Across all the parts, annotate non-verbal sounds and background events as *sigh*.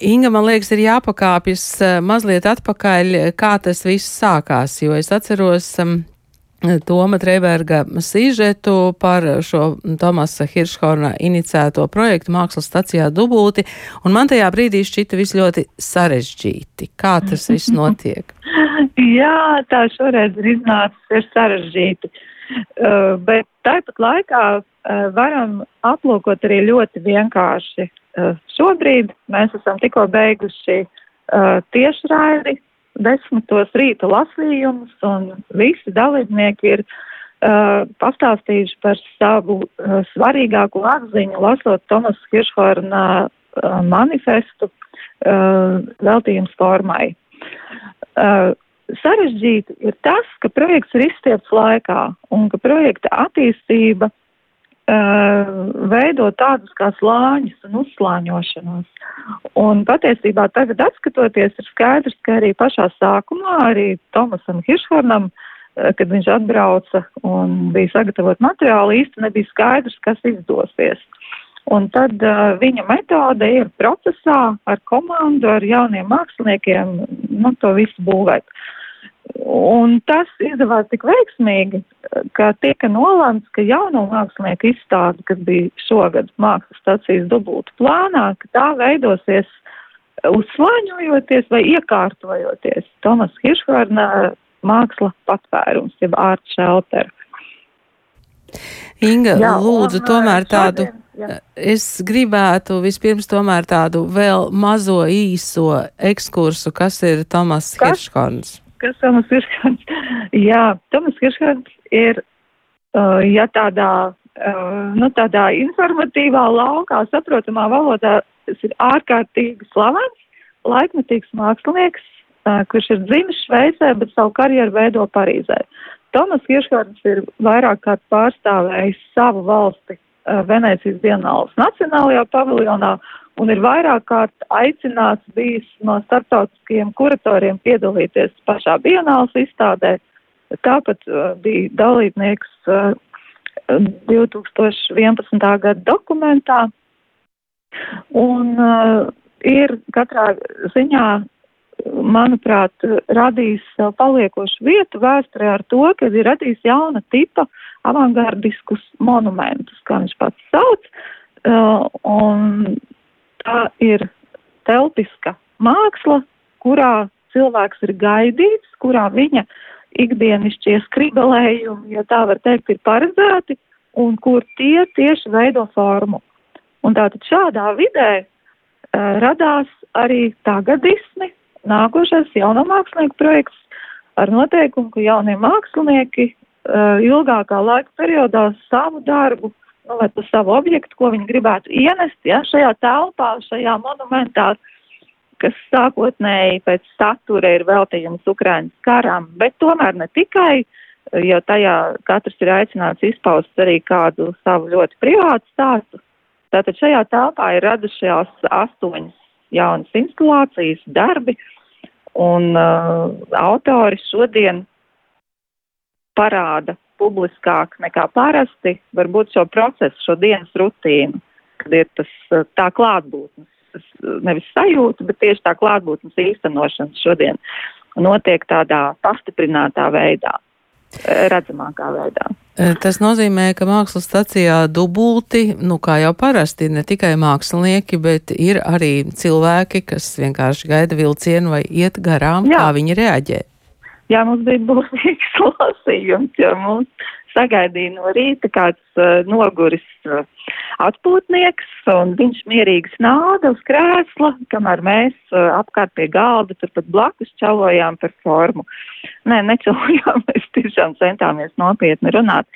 Inga, man liekas, ir jāpakāpjas mazliet atpakaļ, kā tas viss sākās, jo es atceros um, Toma Treberga sižetu par šo Tomasa Hiršhorna inicēto projektu mākslas stacijā Dubulti, un man tajā brīdī šķita viss ļoti sarežģīti. Kā tas viss *laughs* notiek? Jā, tā šoreiz ir iznācis, ir sarežģīti. Uh, bet tāpat laikā uh, varam aplūkot arī ļoti vienkārši. Uh, šobrīd mēs esam tikko beiguši uh, tiešraidi desmitos rīta lasījumus, un visi dalībnieki ir pastāstījuši par savu svarīgāko atziņu, lasot Tomas Hiršhorna manifestu veltījums formai. Sarežģīti ir tas, ka projekts ir izstieps laikā un ka projekta attīstība Uh, veido tādus kā slāņus un uzslāņošanos. Un patiesībā tagad atskatoties ir skaidrs, ka arī pašā sākumā, arī Tomasam Hiršhornam, uh, kad viņš atbrauca un bija sagatavot materiālu, īsti nebija skaidrs, kas izdosies. Un tad uh, viņa metode ir procesā ar komandu, ar jauniem māksliniekiem, nu, to visu būvēt. Uh, Un tas izdevās tik veiksmīgi, ka tika nolēmts, ka jauno mākslinieku izstāde, kas bija šogad mākslas stācijas dubultu plānā, ka tā veidosies uzslāņojoties vai iekārtojoties Tomas Hiršhorna māksla patvērums, jeb art shelter. Inga, Jā, lūdzu, un, tomēr tādu. Jā. Es gribētu vispirms tomēr tādu vēl mazo īso ekskursu, kas ir Tomas Hiršhorns kas Tomas Kirškants. Jā, Tomas Kirškants ir, uh, ja tādā, uh, nu, tādā informatīvā laukā, saprotamā valodā, tas ir ārkārtīgi slavens, laikmetīgs mākslinieks, uh, kurš ir dzimis Šveicē, bet savu karjeru veido Parīzē. Tomas Kirškants ir vairāk kārt pārstāvējis savu valsti uh, Venecijas Bienālas Nacionālajā paviljonā un ir vairāk kārt aicināts bijis no starptautiskajiem kuratoriem piedalīties pašā Bienāls izstādē. Tāpat uh, bija dalībnieks uh, 2011. gada dokumentā. Un uh, ir katrā ziņā, manuprāt, radījis sev paliekošu vietu vēsturē ar to, ka ir radījis jauna tipa avangardiskus monumentus, kā viņš pats sauc. Uh, un tā ir telpiska māksla, kurā cilvēks ir gaidīts, kurā viņa ikdienišķie skribelējumi, ja tā var teikt, ir paredzēti un kur tie tieši veido formu. Un tātad šādā vidē uh, radās arī tagadismi, nākošais jauno mākslinieku projekts ar noteikumu, ka jaunie mākslinieki uh, ilgākā laika periodā savu darbu nu, vai par savu objektu, ko viņi gribētu ienest ja, šajā telpā, šajā monumentā, kas sākotnēji pēc satura ir veltījums Ukrainas karam, bet tomēr ne tikai, jo tajā katrs ir aicināts izpaust arī kādu savu ļoti privātu stāstu. Tātad šajā telpā ir radušās astoņas jaunas instalācijas, darbi, un uh, autori šodien parāda publiskāk nekā parasti, varbūt šo procesu, šo dienas rutīnu, kad ir tas tā klātbūtnes, tas nevis sajūta, bet tieši tā klātbūtnes īstenošana šodien notiek tādā pastiprinātā veidā, redzamākā veidā. Tas nozīmē, ka mākslas stacijā dubulti, nu kā jau parasti, ir ne tikai mākslinieki, bet ir arī cilvēki, kas vienkārši gaida vilcienu vai iet garām, Jā. kā viņi reaģē. Jā, mums bija būtisks *laughs* lasījums, jo mums sagaidīja no rīta kāds uh, noguris uh, atpūtnieks, un viņš mierīgi snāda uz krēsla, kamēr mēs uh, apkārt pie galda turpat blakus čalojām par formu. Nē, nečalojām, *laughs* mēs tiešām centāmies nopietni runāt,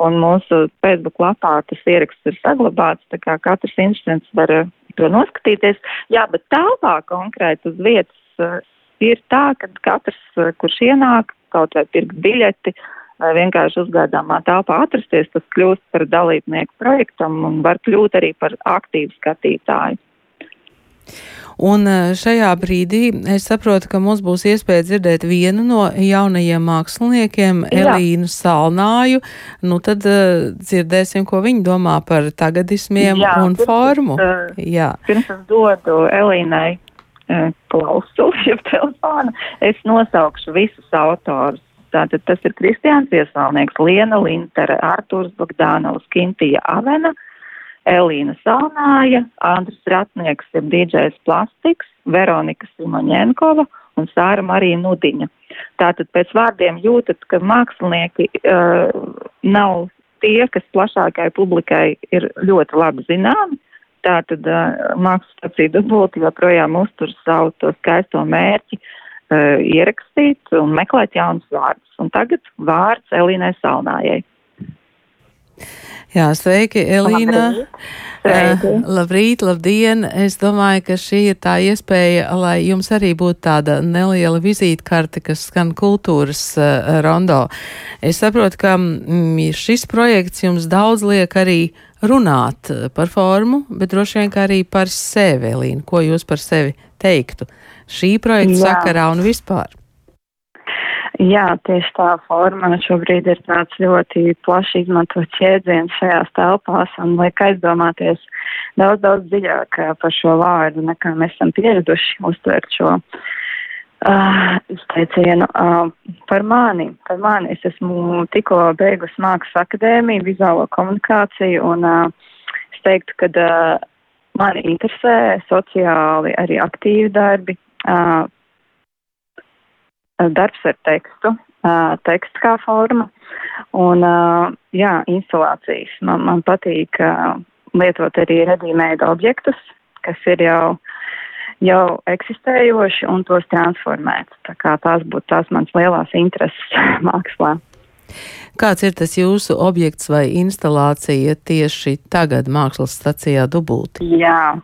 un mūsu Facebook lapā tas ieraksts ir saglabāts, tā kā katrs instants var uh, to noskatīties. Jā, bet telpā konkrēti uz vietas ir tā, ka katrs, eh, kurš ienāk, kaut vai pirkt biļeti, vai vienkārši uzgaidāmā telpā atrasties, tas kļūst par dalībnieku projektam un var kļūt arī par aktīvu skatītāju. Un eh, šajā brīdī es saprotu, ka mums būs iespēja dzirdēt vienu no jaunajiem māksliniekiem, Jā. Elīnu Salnāju. Nu, tad uh, dzirdēsim, ko viņa domā par tagadismiem Jā, un pirms, formu. Uh, Jā. Pirms es dodu Elīnai uh, klausuli, jeb telefonu, es nosaukšu visus autorus. Tātad tas ir Kristiāns Iesalnieks, Liena Lintere, Artūrs Bogdānovs, Kintija Avena, Elīna Salnāja, Andris Ratnieks ir DJs Plastiks, Veronika Simoņenkova un Sāra Marija Nudiņa. Tātad pēc vārdiem jūtat, ka mākslinieki uh, nav tie, kas plašākai publikai ir ļoti labi zināmi. Tātad mākslas stacija dubulti joprojām uztur savu to skaisto mērķi ierakstīt un meklēt jaunus vārdus. Un tagad vārds Elīnai Salnājai. Jā, sveiki, Elīna. Labrīt. Uh, labrīt, labdien! Es domāju, ka šī ir tā iespēja, lai jums arī būtu tāda neliela vizītkarte, kas skan kultūras uh, rondo. Es saprotu, ka mm, šis projekts jums daudz liek arī runāt par formu, bet droši vien arī par sevi, Elīna. Ko jūs par sevi teiktu šī projekta Jā. sakarā un vispār? Jā, tieši tā forma šobrīd ir tāds ļoti plaši izmantots jēdziens šajās telpās un liek aizdomāties daudz, daudz dziļāk uh, par šo vārdu, nekā mēs esam pieraduši uztvert šo uh, izteicienu. Uh, par mani, par mani, es esmu tikko beigus mākslas akadēmiju, vizuālo komunikāciju un uh, es teiktu, ka uh, mani interesē sociāli arī aktīvi darbi. Uh, darbs ar tekstu, teksts kā forma un jā, instalācijas. Man, man patīk lietot arī redīmēda objektus, kas ir jau, jau eksistējoši un tos transformēt. Tā kā tās būtu tās mans lielās intereses *laughs* mākslā. Kāds ir tas jūsu objekts vai instalācija tieši tagad mākslas stacijā dubulti? Jā,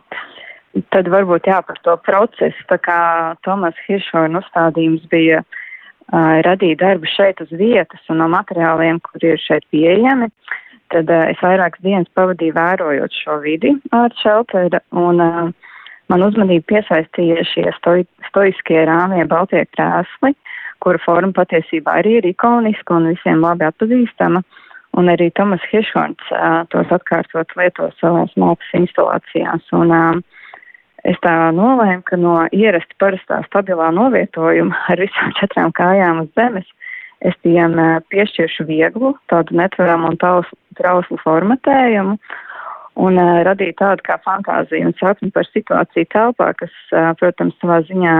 Tad varbūt jā par to procesu, tā kā Tomas Hiršorna uzstādījums bija uh, radīt darbu šeit uz vietas un no materiāliem, kur ir šeit pieejami, tad uh, es vairākas dienas pavadīju vērojot šo vidi ar šelteru un uh, man uzmanību piesaistīja šie stoi, stoiskie rāmie baltie krēsli, kura forma patiesībā arī ir ikoniska un visiem labi atpazīstama. Un arī Tomas Hiršorns uh, tos atkārtot lieto savās mākslas instalācijās. Un, uh, Es tā nolēmu, ka no ierasta parastā stabilā novietojuma ar visām četrām kājām uz zemes es tiem piešķiršu vieglu, tādu netveramu un trauslu formatējumu un uh, radīju tādu kā fantāziju un sapni par situāciju telpā, kas, uh, protams, savā ziņā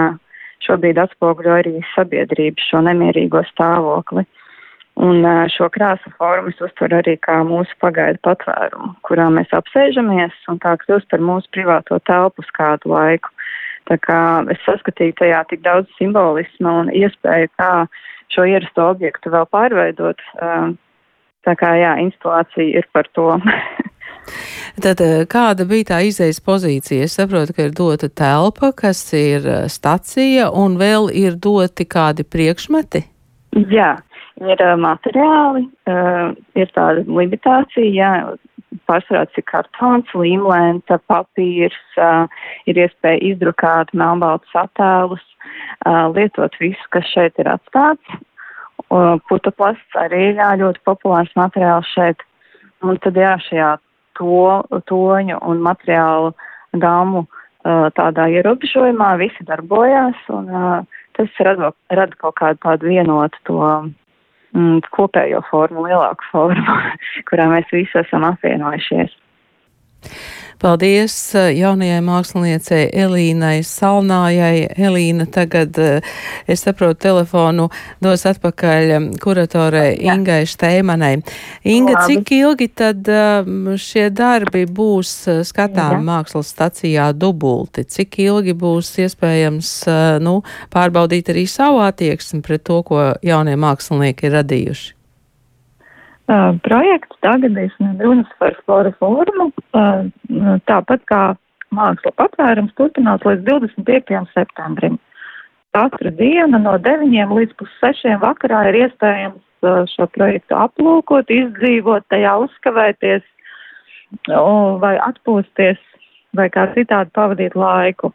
šobrīd atspoguļo arī sabiedrības šo nemierīgo stāvokli. Un šo krāsu formu es uztveru arī kā mūsu pagaidu patvērumu, kurā mēs apsēžamies un tā kļūst par mūsu privāto telpu uz kādu laiku. Tā kā es saskatīju tajā tik daudz simbolisma un iespēju, kā šo ierasto objektu vēl pārveidot. Tā kā jā, instalācija ir par to. *laughs* Tad kāda bija tā izējas pozīcija? Es saprotu, ka ir dota telpa, kas ir stacija, un vēl ir doti kādi priekšmeti? Jā, ir materiāli, ir tāda limitācija, jā, pārsvarā ir kartons, līmlēnta, papīrs, ir iespēja izdrukāt melnbaltus attēlus, lietot visu, kas šeit ir atstāts. Putoplasts arī ir jā, ļoti populārs materiāls šeit. Un tad jā, šajā to, toņu un materiālu gamu tādā ierobežojumā visi darbojās un tas rada, rada kaut kādu tādu vienotu to kopējo formu, lielāku formu, *laughs* kurā mēs visi esam apvienojušies. Paldies eh, jaunajai māksliniecei Elīnai Salnājai. Elīna tagad, eh, es saprotu, telefonu dos atpakaļ eh, kuratorei Ingai Šteimanai. Inga, Labi. cik ilgi tad šie darbi būs skatām Jā. mākslas stacijā dubulti? Cik ilgi būs iespējams, nu, pārbaudīt arī savu attieksmi pret to, ko jaunie mākslinieki ir radījuši? Uh, projekts tagadīs runas par flora formu, uh, tāpat kā māksla patvērums turpinās līdz 25. septembrim. Katru dienu no 9 līdz pussešiem vakarā ir iespējams uh, šo projektu aplūkot, izdzīvot, tajā uzskavēties vai atpūsties vai kā citādi pavadīt laiku.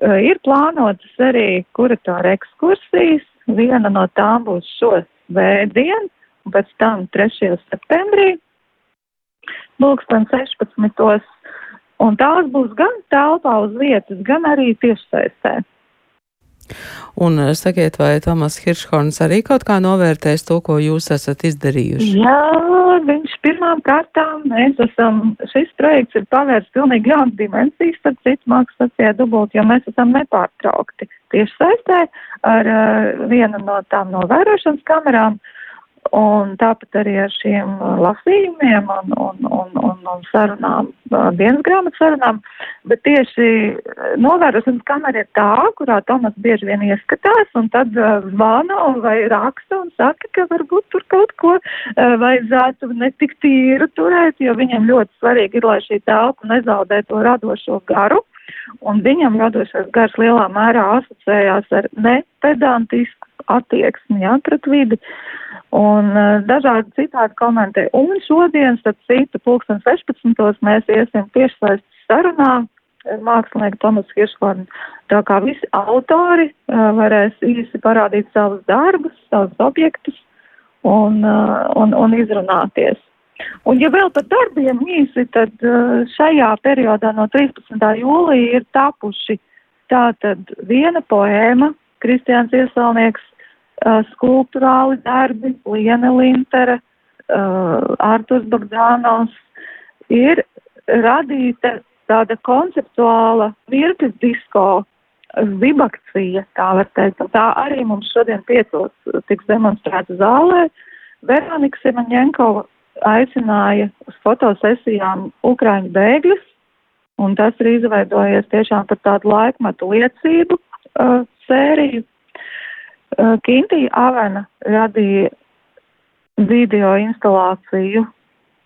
Uh, ir plānotas arī kuratora ekskursijas. Viena no tām būs šo svētdienu, un pēc tam 3. septembrī, pulksten 16. Un tās būs gan telpā uz vietas, gan arī tiešsaistē. Un eh, sakiet, vai Tomas Hiršhorns arī kaut kā novērtēs to, ko jūs esat izdarījuši? Jā, viņš pirmām kārtām, mēs esam, šis projekts ir pavērts pilnīgi jaunas dimensijas, starp citu mākslas stacijā dubult, jo mēs esam nepārtraukti tieši saistē ar uh, vienu no tām novērošanas kamerām. Uh, Un tāpat arī ar šiem uh, lasījumiem un, un, un, un, un sarunām, uh, dienas grāmatas sarunām, bet tieši uh, novērošanas kamera ir tā, kurā Tomas bieži vien ieskatās un tad zvana vai raksta un saka, ka varbūt tur kaut ko vajadzētu netik tīru turēt, jo viņam ļoti svarīgi ir, lai šī telpa nezaudē to radošo garu. Un viņam radošais gars lielā mērā asociējās ar nepedantisku attieksmi jā, pret vidi. Un uh, dažādi citādi komentē. Un šodien, starp citu, pulksten 16. mēs iesim tiešsaistes sarunā ar mākslinieku Tomas Hirškornu. Tā kā visi autori uh, varēs īsi parādīt savus darbus, savus objektus un, uh, un, un izrunāties. Un, ja vēl par darbiem īsi, tad uh, šajā periodā no 13. jūlija ir tapuši tātad viena poēma, Kristiāns Iesalnieks uh, skulptūrāli darbi, Liene Lintere, uh, Arturs Bagdānovs, ir radīta tāda konceptuāla virknes disko zibakcija, tā var teikt. Un tā arī mums šodien piecos tiks demonstrēta zālē. Veronika Semaņenkova aicināja uz fotosesijām Ukraiņu bēgļus, un tas ir izveidojies tiešām par tādu laikmetu liecību uh, sēriju. Eh, Kintī Avena radīja video instalāciju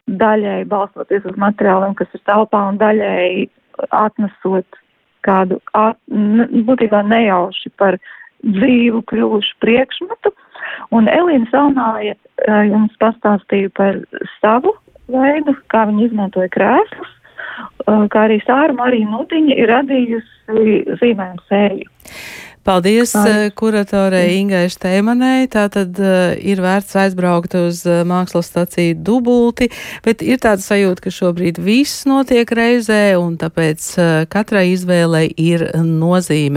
daļai balstoties uz materiāliem, kas ir telpā un daļai atnesot kādu at, būtībā nejauši par dzīvu kļuvušu priekšmetu. Un Elīna Salnāja eh, jums pastāstīja par savu veidu, kā viņa izmantoja krēslus, eh, kā arī Sāra Marija Nutiņa ir radījusi zīmējumu sēriju. Paldies Ai. kuratorei Ingai Šteimanai. Tātad uh, ir vērts aizbraukt uz uh, mākslas staciju dubulti, bet ir tāda sajūta, ka šobrīd viss notiek reizē un tāpēc uh, katrai izvēlei ir nozīme.